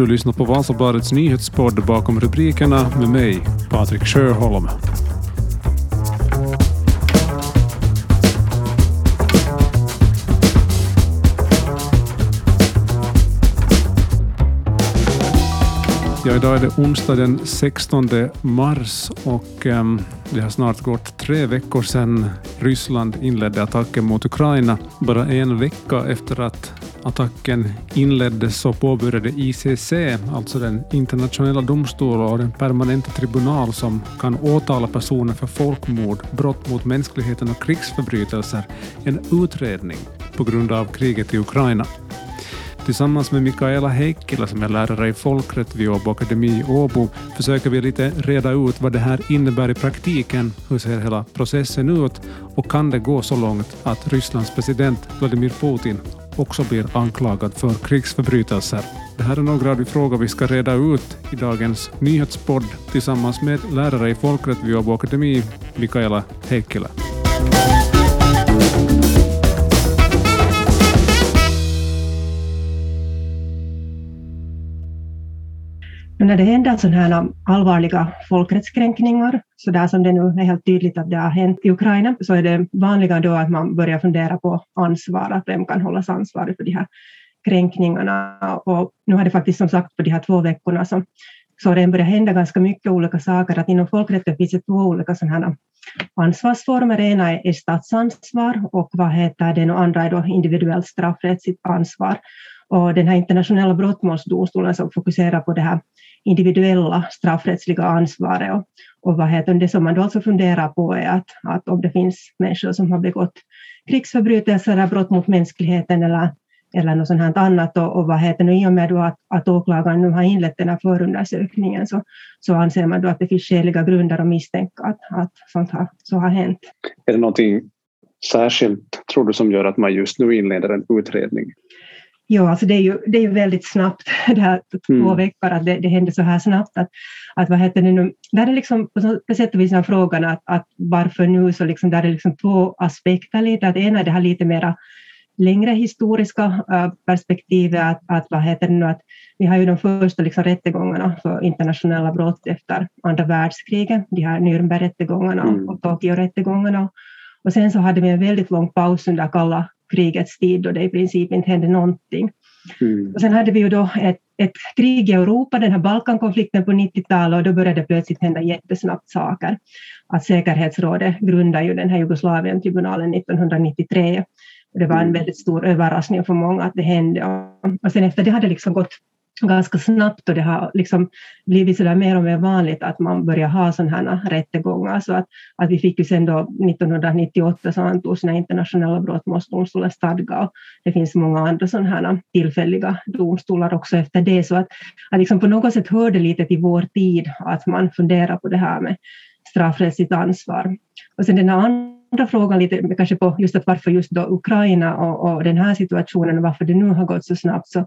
Du lyssnar på Vasabladets nyhetspodd bakom rubrikerna med mig, Patrik Sjöholm. Ja, idag är det onsdag den 16 mars och um, det har snart gått tre veckor sedan Ryssland inledde attacken mot Ukraina. Bara en vecka efter att attacken inleddes och påbörjade ICC, alltså den internationella domstolen och den permanenta tribunal som kan åtala personer för folkmord, brott mot mänskligheten och krigsförbrytelser, en utredning på grund av kriget i Ukraina. Tillsammans med Mikaela Heikkilä som är lärare i folkrätt vid Åbo Akademi i Åbo försöker vi lite reda ut vad det här innebär i praktiken. Hur ser hela processen ut? Och kan det gå så långt att Rysslands president Vladimir Putin också blir anklagad för krigsförbrytelser? Det här är några av de frågor vi ska reda ut i dagens nyhetspodd tillsammans med lärare i folkrätt vid Åbo Akademi, Mikaela Heikkilä. När det händer sådana här allvarliga folkrättskränkningar, så där som det nu är helt tydligt att det har hänt i Ukraina, så är det vanliga då att man börjar fundera på ansvar, att vem kan hållas ansvarig för de här kränkningarna. Och nu har det faktiskt som sagt på de här två veckorna så, så det börjat hända ganska mycket olika saker, att inom folkrätten finns det två olika sådana här ansvarsformer. Ena är statsansvar och vad heter det, och andra är då individuellt straffrättsligt ansvar. Och den här internationella brottmålsdomstolen som fokuserar på det här individuella straffrättsliga ansvaret. Och, och vad heter det som man då alltså funderar på är att, att om det finns människor som har begått krigsförbrytelser eller brott mot mänskligheten eller, eller något sånt här annat och, och vad heter det, i och med då att, att åklagaren nu har inlett den här förundersökningen så, så anser man då att det finns skäliga grunder att misstänka att, att sånt här, så har hänt. Är det någonting särskilt, tror du, som gör att man just nu inleder en utredning? Ja, alltså det är ju, det är ju väldigt snabbt, det här två mm. veckor, att det, det händer så här snabbt. Att, att vad heter det nu, där är liksom på, sätt och vis den frågan att, att varför nu, så liksom, där är liksom två aspekter lite. Att ena är det här lite mera längre historiska uh, perspektivet, att, att, vad heter det nu, att vi har ju de första liksom, rättegångarna för internationella brott efter andra världskriget, de här Nürnbergrättegångarna mm. och Tokyo-rättegångarna. Och sen så hade vi en väldigt lång paus under kalla krigets tid då det i princip inte hände någonting. Mm. Och sen hade vi ju då ett, ett krig i Europa, den här Balkankonflikten på 90-talet och då började det plötsligt hända jättesnabbt saker. Att säkerhetsrådet grundade ju den här Jugoslavien-tribunalen 1993 och det var en mm. väldigt stor överraskning för många att det hände. Och sen efter det hade det liksom gått ganska snabbt och det har liksom blivit så där mer och mer vanligt att man börjar ha sådana här rättegångar. Så att, att vi fick ju sen då 1998 så antogs den internationella brottmålsdomstolens stadga och det finns många andra sådana här tillfälliga domstolar också efter det. Så att, att liksom på något sätt hör det lite till vår tid att man funderar på det här med straffrättsligt ansvar. Och sen den andra frågan lite kanske på just att varför just då Ukraina och, och den här situationen och varför det nu har gått så snabbt så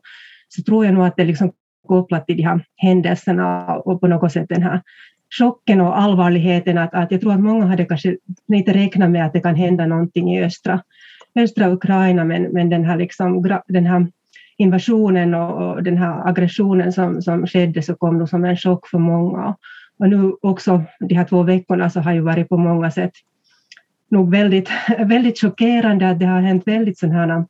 så tror jag nog att det är liksom kopplat till de här händelserna och på något sätt den här chocken och allvarligheten. Att, att jag tror att många hade kanske inte räknat med att det kan hända någonting i östra, östra Ukraina, men, men den, här liksom, den här invasionen och, och den här aggressionen som, som skedde så kom nog som en chock för många. Och nu också de här två veckorna så har ju varit på många sätt nog väldigt, väldigt chockerande att det har hänt väldigt sådana här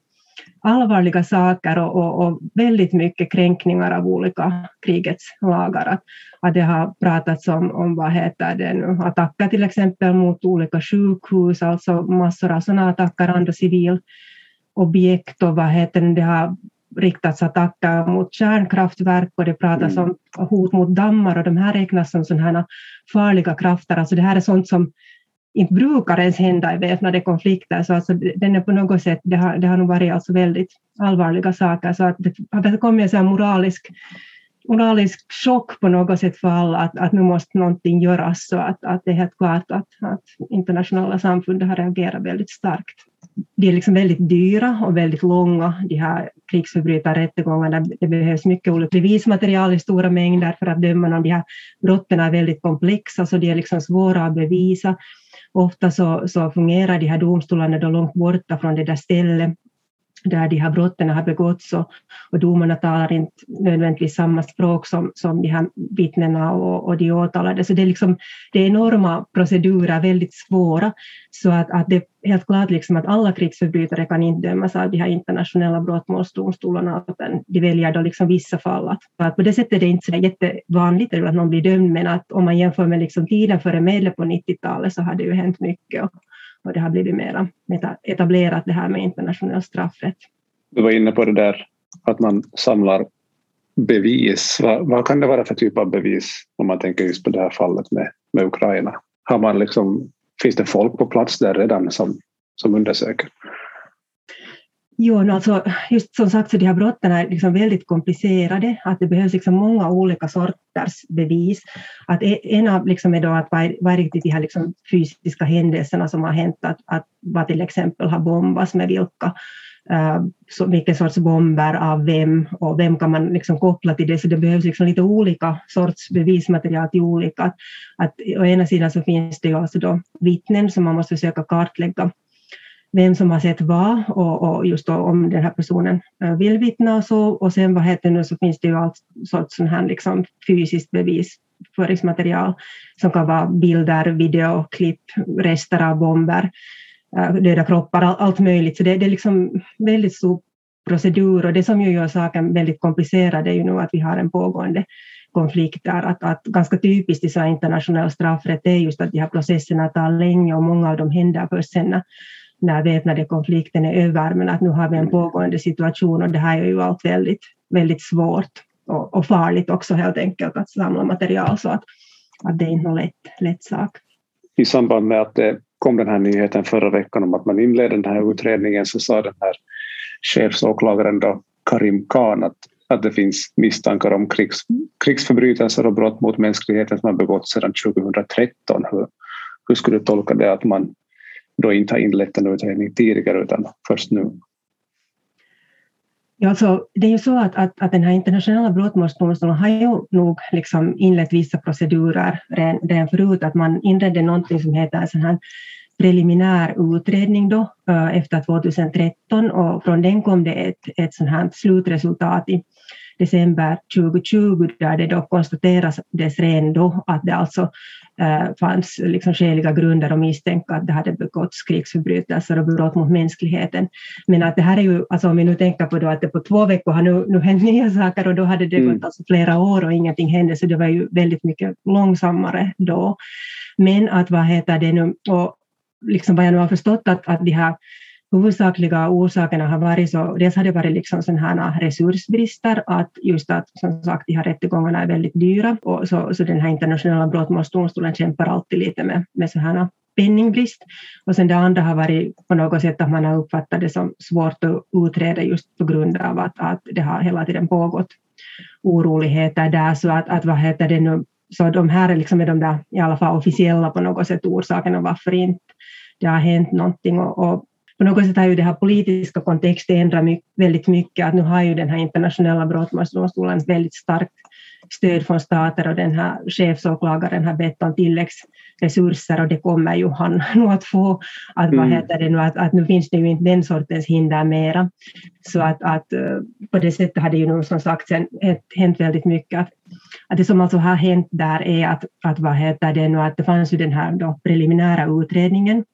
allvarliga saker och, och, och, väldigt mycket kränkningar av olika krigets lagar. Att, att det har pratats om, om vad heter det nu, attacker till exempel mot olika sjukhus, alltså massor av sådana attacker, andra civilobjekt och vad heter det, det har riktats attacker mot kärnkraftverk och det pratas mm. om hot mot dammar och de här räknas som sådana här farliga krafter. Alltså det här är sånt som inte brukar ens hända i väpnade konflikter. Så alltså, den är på något sätt, det har, det har nog varit alltså väldigt allvarliga saker. Så att det har kommit en moralisk, moralisk chock på något sätt för alla att, att nu måste någonting göras. Så att, att det är helt klart att, att internationella samfundet har reagerat väldigt starkt. De är liksom väldigt dyra och väldigt långa, de här krigsförbrytarrättegångarna. Det behövs mycket olika bevismaterial i stora mängder för att döma någon. De här brotten är väldigt komplexa, så de är liksom svåra att bevisa ofta så, så fungerar de här domstolarna då långt borta från det där stället där de här brotten har begåtts och, och domarna talar inte nödvändigtvis samma språk som, som de här vittnena och, och de åtalade. Så det är, liksom, det är enorma procedurer, väldigt svåra, så att, att det är helt klart liksom att alla krigsförbrytare kan inte dömas av de här internationella brottmålsdomstolarna, utan de väljer då liksom vissa fall. Att, att på det sättet är det inte så jättevanligt att någon blir dömd, men att om man jämför med liksom tiden före medel på 90-talet så har det ju hänt mycket. Och, och det har blivit mer etablerat det här med internationell straffrätt. Du var inne på det där att man samlar bevis. Vad, vad, kan det vara för typ av bevis om man tänker just på det här fallet med, med Ukraina? Har man liksom, finns det folk på plats där redan som, som undersöker? Jo, alltså, just som sagt så de här brotten är liksom väldigt komplicerade, att det behövs liksom många olika sorters bevis. Att e, en av liksom är då att vad är, vad är riktigt de här liksom fysiska händelserna som har hänt, att, att vad till exempel har bombats med vilka, uh, så vilken sorts bomber av vem och vem kan man liksom koppla till det, så det behövs liksom lite olika sorts bevismaterial till olika. Att, att å ena sidan så finns det ju alltså då vittnen som man måste försöka kartlägga vem som har sett vad och, och just då om den här personen eh, vill vittna och så. Och sen vad heter det så finns det ju allt sorts sån här liksom fysiskt bevisföringsmaterial som kan vara bilder, videoklipp, rester av bomber, eh, döda kroppar, allt möjligt. Så det, det är liksom väldigt stor procedur och det som ju gör saken väldigt komplicerad är ju nu att vi har en pågående konflikt där. Att, att ganska typiskt i så internationell straffrätt är just att de här processerna tar länge och många av dem händer först sen när väpnade konflikten är över, men att nu har vi en pågående situation och det här är ju allt väldigt, väldigt svårt och, och farligt också helt enkelt att samla material så att, att det är inte någon lätt, lätt sak. I samband med att det kom den här nyheten förra veckan om att man inledde den här utredningen så sa den här chefsåklagaren då, Karim Khan att, att det finns misstankar om krigs, krigsförbrytelser och brott mot mänskligheten som har begåtts sedan 2013. Hur, hur skulle du tolka det att man då inte har inlett en utredning tidigare utan först nu? Ja, så det är ju så att, att, att den här internationella brottmålsdomstolen har ju nog liksom inlett vissa procedurer redan, förut, att man inledde någonting som heter sån här preliminär utredning då, eh, efter 2013 och från den kom det ett, ett sånt här slutresultat i december 2020 där det då konstaterades redan då att det alltså fanns liksom skäliga grunder att misstänka att det hade begåtts krigsförbrytelser och brott mot mänskligheten. Men att det här är ju, alltså om vi nu tänker på då att det på två veckor har nu, nu hänt nya saker och då hade det mm. gått alltså flera år och ingenting hände så det var ju väldigt mycket långsammare då. Men att vad heter det nu, och liksom vad jag nu har förstått att, att de här huvudsakliga orsakerna har varit så, dels har det varit liksom sådana här ah, resursbrister, att just att som sagt de här rättegångarna är väldigt dyra och så, så den här internationella brottmålsdomstolen kämpar alltid lite med, med så här ah, penningbrist. Och sen det andra har varit på något sätt att man har uppfattat det som svårt att utreda just på grund av att, att det har hela tiden pågått oroligheter där så att, att vad heter det nu, så de här är liksom de där i alla fall officiella på något sätt orsakerna varför inte det har hänt någonting och, och på något sätt har ju den här politiska kontexten ändrat väldigt mycket. Att nu har ju den här internationella brottmålsdomstolen väldigt starkt stöd från stater och den här chefsåklagaren har bett om tilläggsresurser och det kommer ju han nu att få. Att, mm. vad heter det nu, att, att nu finns det ju inte den sortens hinder mera. Så att, att eh, på det sättet har det ju nu som sagt sen hänt väldigt mycket. Att, att det som alltså har hänt där är att, att, vad heter det nu, att det fanns ju den här då preliminära utredningen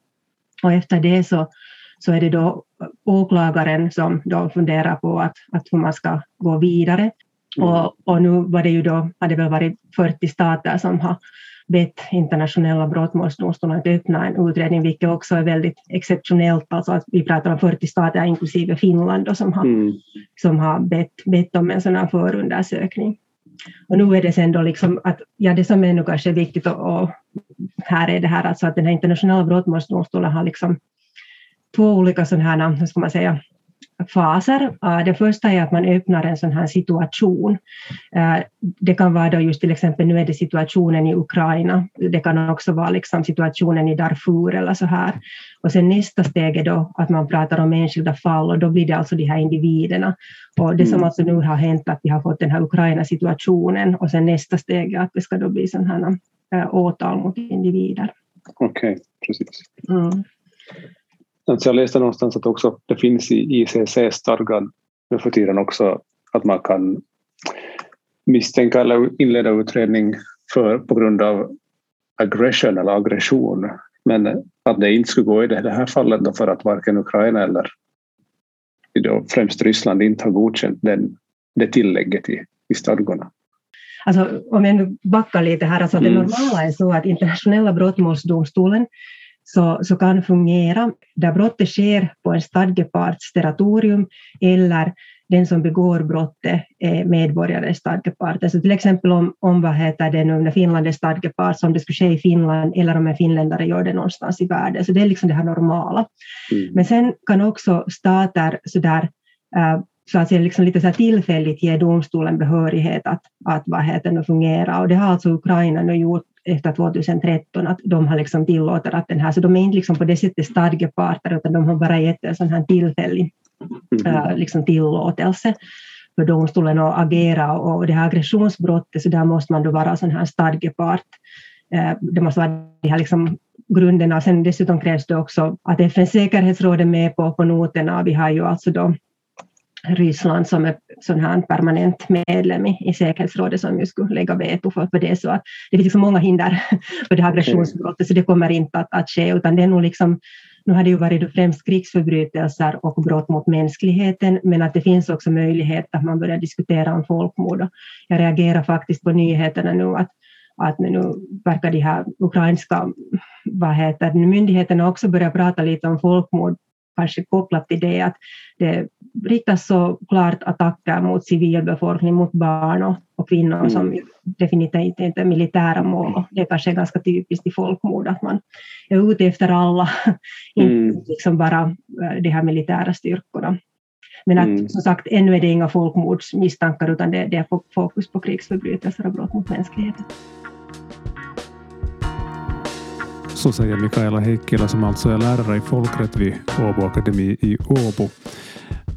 och efter det så så är det då åklagaren som då funderar på att, att hur man ska gå vidare. Mm. Och, och nu var det ju då, hade väl varit 40 stater som har bett internationella brottmålsdomstolen att öppna en utredning, vilket också är väldigt exceptionellt. Alltså att vi pratar om 40 stater, inklusive Finland, då, som har, mm. som har bett, bett om en sån här förundersökning. Och nu är det sen då liksom att, ja det som är nu kanske viktigt och, och här är det här alltså att den här internationella brottmålsdomstolen har liksom två olika sådana här, hur ska man säga, faser. Det första är att man öppnar en sån här situation. Det kan vara då just till exempel, nu är det situationen i Ukraina, det kan också vara liksom situationen i Darfur eller så här. Och sen nästa steg är då att man pratar om enskilda fall och då blir det alltså de här individerna. Och det som mm. alltså nu har hänt att vi har fått den här Ukraina-situationen och sen nästa steg är att det ska då bli sådana här åtal mot individer. Okej, okay, precis. Mm. Alltså jag läste någonstans att också det finns i ICC-stadgan nu för tiden också att man kan misstänka eller inleda utredning för, på grund av aggression eller aggression. Men att det inte skulle gå i det här fallet då för att varken Ukraina eller då främst Ryssland inte har godkänt den, det tillägget i, i stadgorna. Alltså, om jag nu backar lite här, alltså mm. det normala är så att internationella brottmålsdomstolen så, så kan fungera där brottet sker på en stadgeparts territorium eller den som begår brottet är medborgare i stadgepart. Alltså till exempel om, om vad heter det nu, när Finland är stadgepart, som det skulle ske i Finland, eller om en finländare gör det någonstans i världen. Så det är liksom det här normala. Mm. Men sen kan också stater sådär, uh, så att säga, liksom lite så tillfälligt ge domstolen behörighet att, att vad heter det, fungera. Och det har alltså Ukraina nu gjort efter 2013, att de har liksom tillåter att den här, så de är inte liksom på det sättet stadgeparter, utan de har bara gett en sån här tillfällig mm. liksom tillåtelse för domstolen att agera och det här aggressionsbrottet, så där måste man då vara sån här stadgepart. Eh, det måste vara de här liksom grunderna. Sen dessutom krävs det också att FNs säkerhetsråd är med på, på noterna. Vi har ju alltså då Ryssland som är sån här permanent medlem i, i säkerhetsrådet som ju skulle lägga veto för, för det. Så att det finns liksom många hinder för det här aggressionsbrottet, så det kommer inte att, att ske, utan det är nog liksom nu har det ju varit främst krigsförbrytelser och brott mot mänskligheten, men att det finns också möjlighet att man börjar diskutera om folkmord. Jag reagerar faktiskt på nyheterna nu att, att nu verkar de här ukrainska vad heter, myndigheterna också börja prata lite om folkmord kanske kopplat till det att det riktas så klart attacker mot civilbefolkning, mot barn och, och kvinnor mm. som definitivt inte är militära mål. Det är kanske ganska typiskt i folkmord att man är ute efter alla, mm. inte liksom bara eh, de här militära styrkorna. Men att mm. som sagt, ännu är det inga folkmordsmisstankar utan det, det är fokus på krigsförbrytelser och brott mot mänskligheten. Så säger Mikaela Heikkilä som alltså är lärare i folkrätt vid Åbo Akademi i Åbo.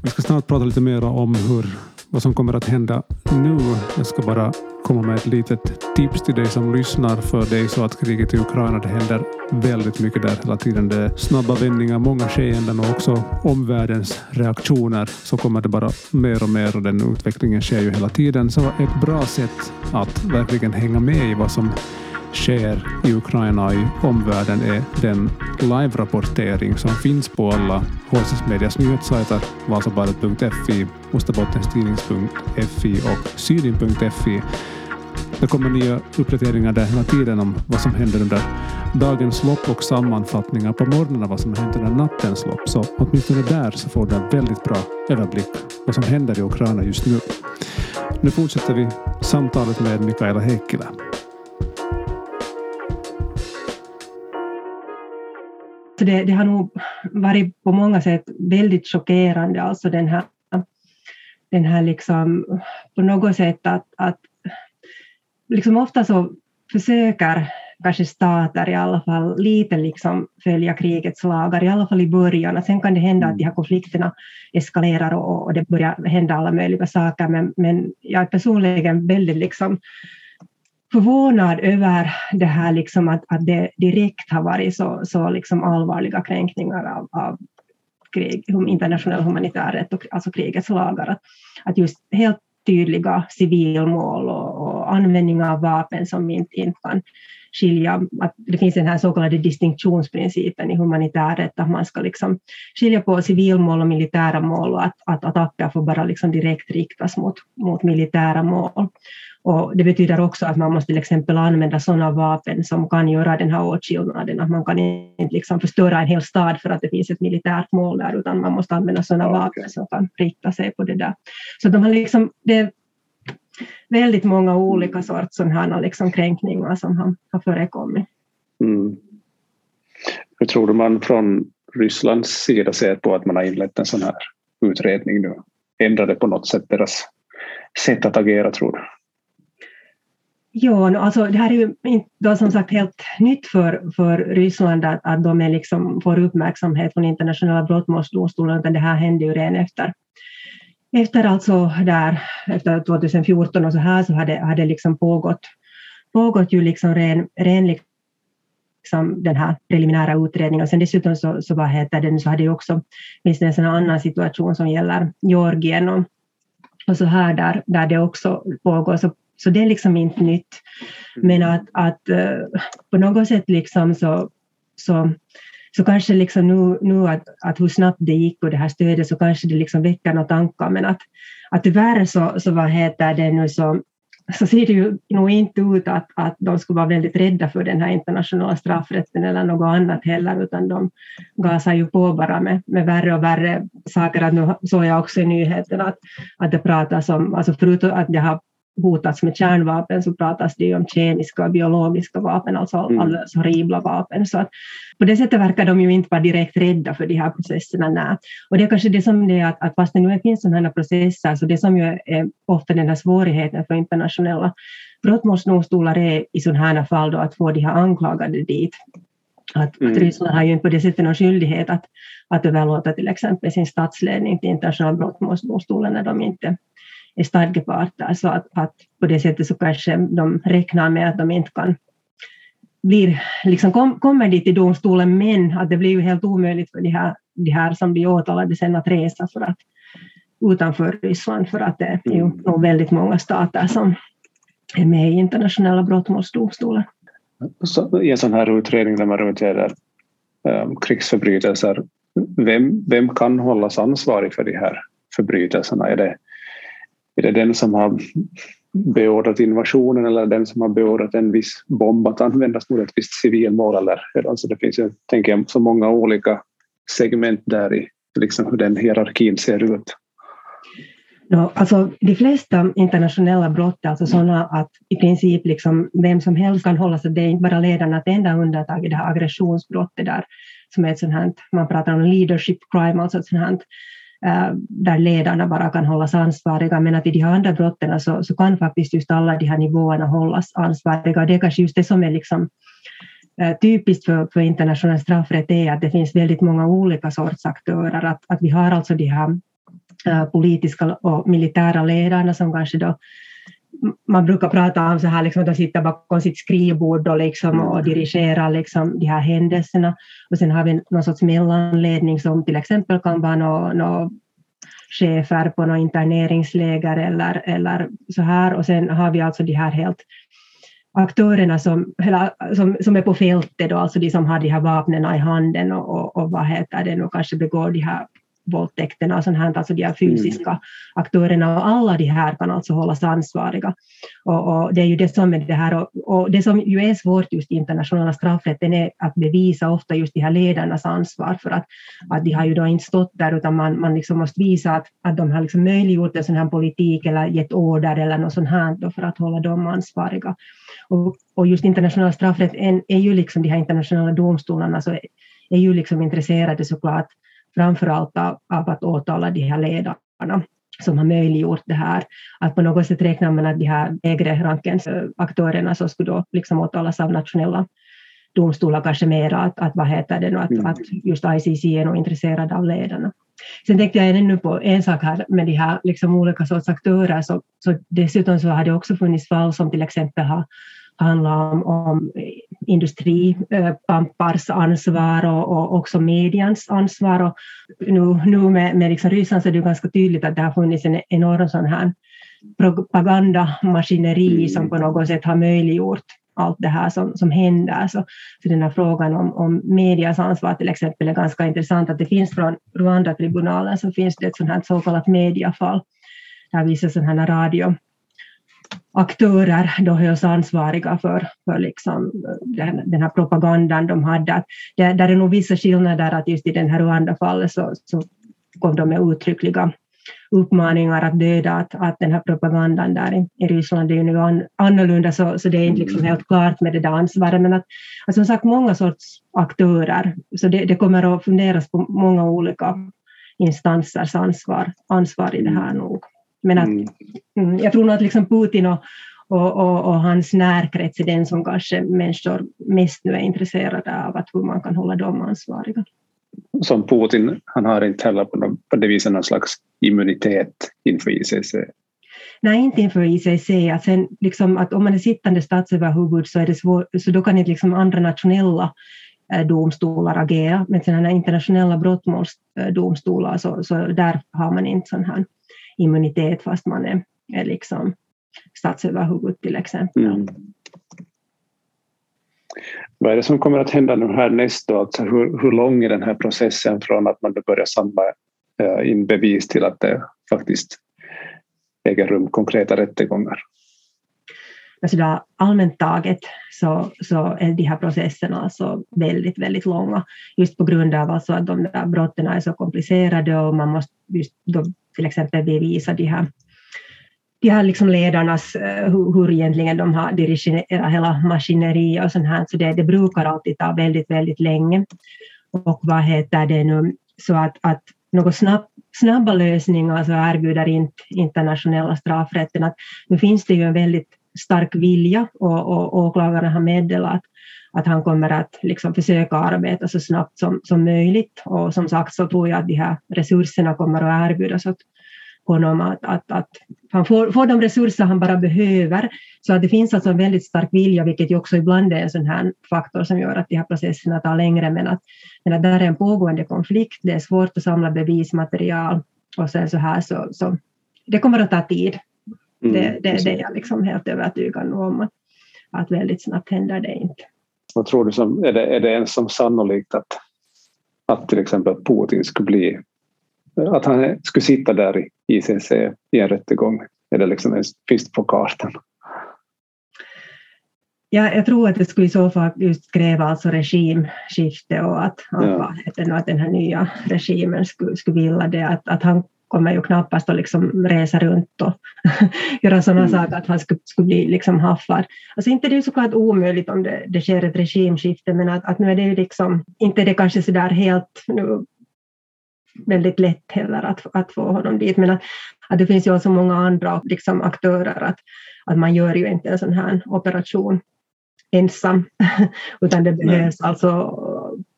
Vi ska snart prata lite mer om hur, vad som kommer att hända nu. Jag ska bara komma med ett litet tips till dig som lyssnar. För det är så att kriget i Ukraina, det händer väldigt mycket där hela tiden. Det är snabba vändningar, många skeenden och också omvärldens reaktioner. Så kommer det bara mer och mer och den utvecklingen sker ju hela tiden. Så ett bra sätt att verkligen hänga med i vad som sker i Ukraina och i omvärlden är den live-rapportering som finns på alla HSS Medias nyhetssajter, vasabadet.fi, Osterbottentidnings.fi och Sydin.fi. Det kommer nya uppdateringar där hela tiden om vad som händer under dagens lopp och sammanfattningar på morgonen av vad som händer under nattens lopp. Så åtminstone där så får du en väldigt bra överblick vad som händer i Ukraina just nu. Nu fortsätter vi samtalet med Mikaela Heikkilä. Alltså det, det, har nog varit på många sätt väldigt chockerande, alltså den här, den här liksom, på något sätt att, att liksom ofta så försöker kanske stater i alla fall lite liksom följa krigets lagar, i alla fall i början. Sen kan det hända att de här konflikterna eskalerar och, och det börjar hända alla möjliga saker, men, men jag är personligen väldigt liksom förvånad över det här liksom att, att det direkt har varit så, så liksom allvarliga kränkningar av, av krig, internationell humanitär rätt, och, alltså krigets lagar. Att, att just helt tydliga civilmål och, och användning av vapen som inte, inte kan skilja, att det finns den här så kallade distinktionsprincipen i humanitär rätt, att man ska liksom skilja på civilmål och militära mål och att, att attacker får bara liksom direkt riktas mot, mot militära mål. Och det betyder också att man måste till exempel använda sådana vapen som kan göra den här åtskillnaden, att man kan inte liksom förstöra en hel stad för att det finns ett militärt mål där, utan man måste använda sådana vapen som kan rikta sig på det där. Så de har liksom, det väldigt många olika sorts sådana liksom kränkningar som har, har förekommit. Mm. Hur tror du man från Rysslands sida ser på att man har inlett en sån här utredning nu? Ändrar det på något sätt deras sätt att agera tror du? Ja, alltså det här är ju inte som sagt helt nytt för, för Ryssland att, att de är liksom, får uppmärksamhet från internationella brottmålsdomstolen, utan det här hände ju redan efter, efter, alltså där, efter 2014 och så här så hade det liksom pågått, pågått ju liksom ren, ren liksom den här preliminära utredningen. Och sen dessutom så, så, vad heter det, så hade ju också, finns det en sån annan situation som gäller Georgien och, och så här där, där det också pågår. Så, så det är liksom inte nytt. Men att, att uh, på något sätt liksom så, så så kanske liksom nu, nu att, att hur snabbt det gick och det här stödet så kanske det liksom väcker några tankar men att, att tyvärr så, så vad heter det nu så, så ser det ju nog inte ut att, att de skulle vara väldigt rädda för den här internationella straffrätten eller något annat heller, utan de gasar ju på bara med, med värre och värre saker. Att nu såg jag också i nyheterna att, att det pratas om, alltså förutom att det har hotats med kärnvapen så pratas det ju om kemiska och biologiska vapen, alltså mm. alldeles horribla vapen. Så att på det sättet verkar de ju inte vara direkt rädda för de här processerna. Nej. Och det är kanske det som det är att, att fast det nu finns sådana processer, så det som ju är ofta den här svårigheten för internationella brottmålsdomstolar är i sådana här fall då att få de här anklagade dit. Att, mm. att Ryssland har ju inte på det sättet någon skyldighet att, att överlåta till exempel sin statsledning till internationella brottmålsdomstolen när de inte är stadgeparter så att, att på det sättet så kanske de räknar med att de inte kan blir, liksom kom, kommer dit i domstolen men att det blir ju helt omöjligt för de här, de här som blir åtalade sen att resa för att, utanför Ryssland för att det är ju mm. nog väldigt många stater som är med i internationella brottmålsdomstolen. I en sån här utredning där man utreder um, krigsförbrytelser, vem, vem kan hållas ansvarig för de här förbrytelserna? Är det är det den som har beordrat invasionen eller den som har beordrat en viss bomb att användas mot ett visst civilmål. Eller, alltså det finns tänker jag, så många olika segment där i liksom hur den hierarkin ser ut. No, alltså, de flesta internationella brott är alltså sådana att i princip liksom vem som helst kan hålla sig, det är inte bara ledarna, det enda undantaget är det här aggressionsbrottet där, som är ett sånt här, man pratar om leadership crime, alltså ett sånt här Äh, där ledarna bara kan hållas ansvariga, men att i de här andra brotten så, så kan faktiskt just alla de här nivåerna hållas ansvariga. Det är kanske just det som är liksom, äh, typiskt för, för internationell straffrätt är att det finns väldigt många olika sorts aktörer. Att, att vi har alltså de här äh, politiska och militära ledarna som kanske då man brukar prata om så här, liksom, de sitter bakom sitt skrivbord och, liksom, och mm. dirigerar liksom, de här händelserna. Och sen har vi någon sorts mellanledning som till exempel kan vara någon, någon chefer på något interneringsläger eller, eller så här. Och sen har vi alltså de här helt aktörerna som, som, som är på fältet, då, alltså de som har de här vapnen i handen och, och, och vad heter det, och kanske begår de här våldtäkterna och sånt här, alltså de här fysiska mm. aktörerna och alla de här kan alltså hållas ansvariga. Och, och, det är ju det som är det här och, och, det som ju är svårt just i internationella straffrätten är att bevisa ofta just de här ledarnas ansvar för att, att de har ju då inte stått där utan man, man liksom måste visa att, att de har liksom möjliggjort en sån här politik eller gett order eller något sånt här då för att hålla dem ansvariga. Och, och just internationella straffrätt är, är ju liksom de här internationella domstolarna så är ju liksom intresserade såklart framför allt av, av att åtala de här ledarna som har möjliggjort det här. Att på något sätt räknar man att de här lägre rankens aktörerna så skulle då liksom åtalas av nationella domstolar kanske mera att, att vad heter det nu, att, mm. att just ICC är nog intresserad av ledarna. Sen tänkte jag ännu på en sak här med de här liksom olika sorts aktörer, så, så dessutom så har det också funnits fall som till exempel har handlar om, om industripampars ansvar och, och, också medians ansvar. Och nu nu med, med liksom Ryssland så är det ganska tydligt att det har funnits en enorm sån här propagandamaskineri mm. som på något sätt har möjliggjort allt det här som, som händer. Så, så den här frågan om, om medias ansvar till exempel är ganska intressant. Att det finns från Rwanda-tribunalen så finns det ett sånt här så kallat mediafall där vissa sådana här radio aktörer då hölls ansvariga för, för liksom den, den här propagandan de hade. Att det, där är nog vissa skillnader att just i den här Rwanda-fallet så, så kom de med uttryckliga uppmaningar att döda, att, att den här propagandan där i, i Ryssland är ju nu an, annorlunda så, så det är inte liksom helt klart med det där ansvaret. Men att, att som sagt många sorts aktörer, så det, det kommer att funderas på många olika instansers ansvar, ansvar i det här nog. Men att, mm. mm. jag tror nog att liksom Putin och, och, och, och, hans närkrets är den som kanske människor mest nu är intresserade av, att hur man kan hålla dem ansvariga. Som Putin, han har inte heller på, på det viset någon slags immunitet inför ICC? Nej, inte inför ICC. Att sen, liksom, att om man är sittande statsöverhuvud så, är det svår, så då kan inte liksom andra nationella eh, domstolar agera, men sådana internationella brottmålsdomstolar så, så där har man inte sån här immunitet fast man är, är liksom statsöverhuvud till exempel. Mm. Vad är det som kommer att hända nu här då? alltså hur, hur lång är den här processen från att man börjar samla eh, in bevis till att det faktiskt äger rum konkreta rättegångar? Alltså där, allmänt taget så, så är de här processerna alltså väldigt, väldigt långa just på grund av alltså att de där brotten är så komplicerade och man måste just då till exempel bevisa de här de här liksom ledarnas, eh, hur, hur egentligen de har dirigerat hela maskineriet och sånt här, så det, det brukar alltid ta väldigt, väldigt länge. Och vad heter det nu, så att, att några snabb, snabba lösningar så erbjuder inte internationella straffrätten. Att nu finns det ju en väldigt stark vilja och, och åklagaren har meddelat att, att han kommer att liksom försöka arbeta så snabbt som, som möjligt. Och som sagt så tror jag att de här resurserna kommer att erbjudas åt honom att, att, att han får, får de resurser han bara behöver. Så att det finns alltså en väldigt stark vilja, vilket ju också ibland är en sån här faktor som gör att de här processerna tar längre, men att, men att där är en pågående konflikt, det är svårt att samla bevismaterial och sen så här så, så det kommer att ta tid. Mm, det, det, det är jag liksom helt övertygad om, att, att väldigt snabbt händer det inte. Vad tror du, som, är, det, är det ens som sannolikt att, att till exempel Putin skulle bli att han skulle sitta där i ICC i en rättegång? Är det liksom finns på kartan? Ja, jag tror att det skulle i så fall just kräva alltså regimskifte och att, ja. att, den här nya regimen skulle, skulle vilja det. Att, att han kommer ju knappast att liksom resa runt och göra sådana mm. saker att han skulle, skulle bli liksom haffad. Alltså inte det är såklart omöjligt om det, det sker ett regimskifte men att, att nu är det liksom, inte det kanske sådär helt nu väldigt lätt heller att, att få honom dit. Men att, att det finns ju så många andra liksom, aktörer att, att man gör ju inte en sån här operation ensam, utan det behövs Nej. alltså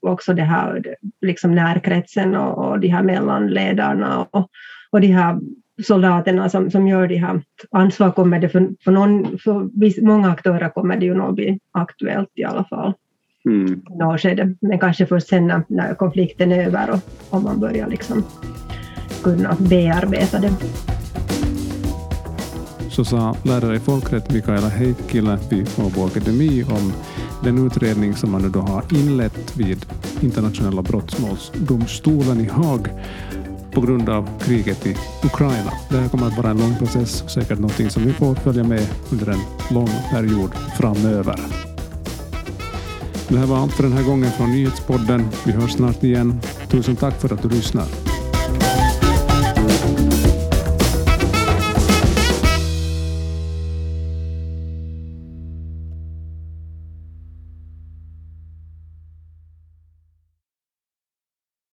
också det här liksom närkretsen och, och de här mellanledarna och, och de här soldaterna som, som gör det här. Ansvar kommer det för, för, någon, för många aktörer kommer det ju nog bli aktuellt i alla fall mm. något skede. Men kanske först sen när, när konflikten är över och om man börjar liksom kunna bearbeta det. Så sa lärare i folkrätt Mikaela Heikkilä vid Åbo Akademi om den utredning som man nu då har inlett vid internationella brottmålsdomstolen i Haag på grund av kriget i Ukraina. Det här kommer att vara en lång process, säkert någonting som vi får följa med under en lång period framöver. Det här var allt för den här gången från Nyhetspodden. Vi hörs snart igen. Tusen tack för att du lyssnar.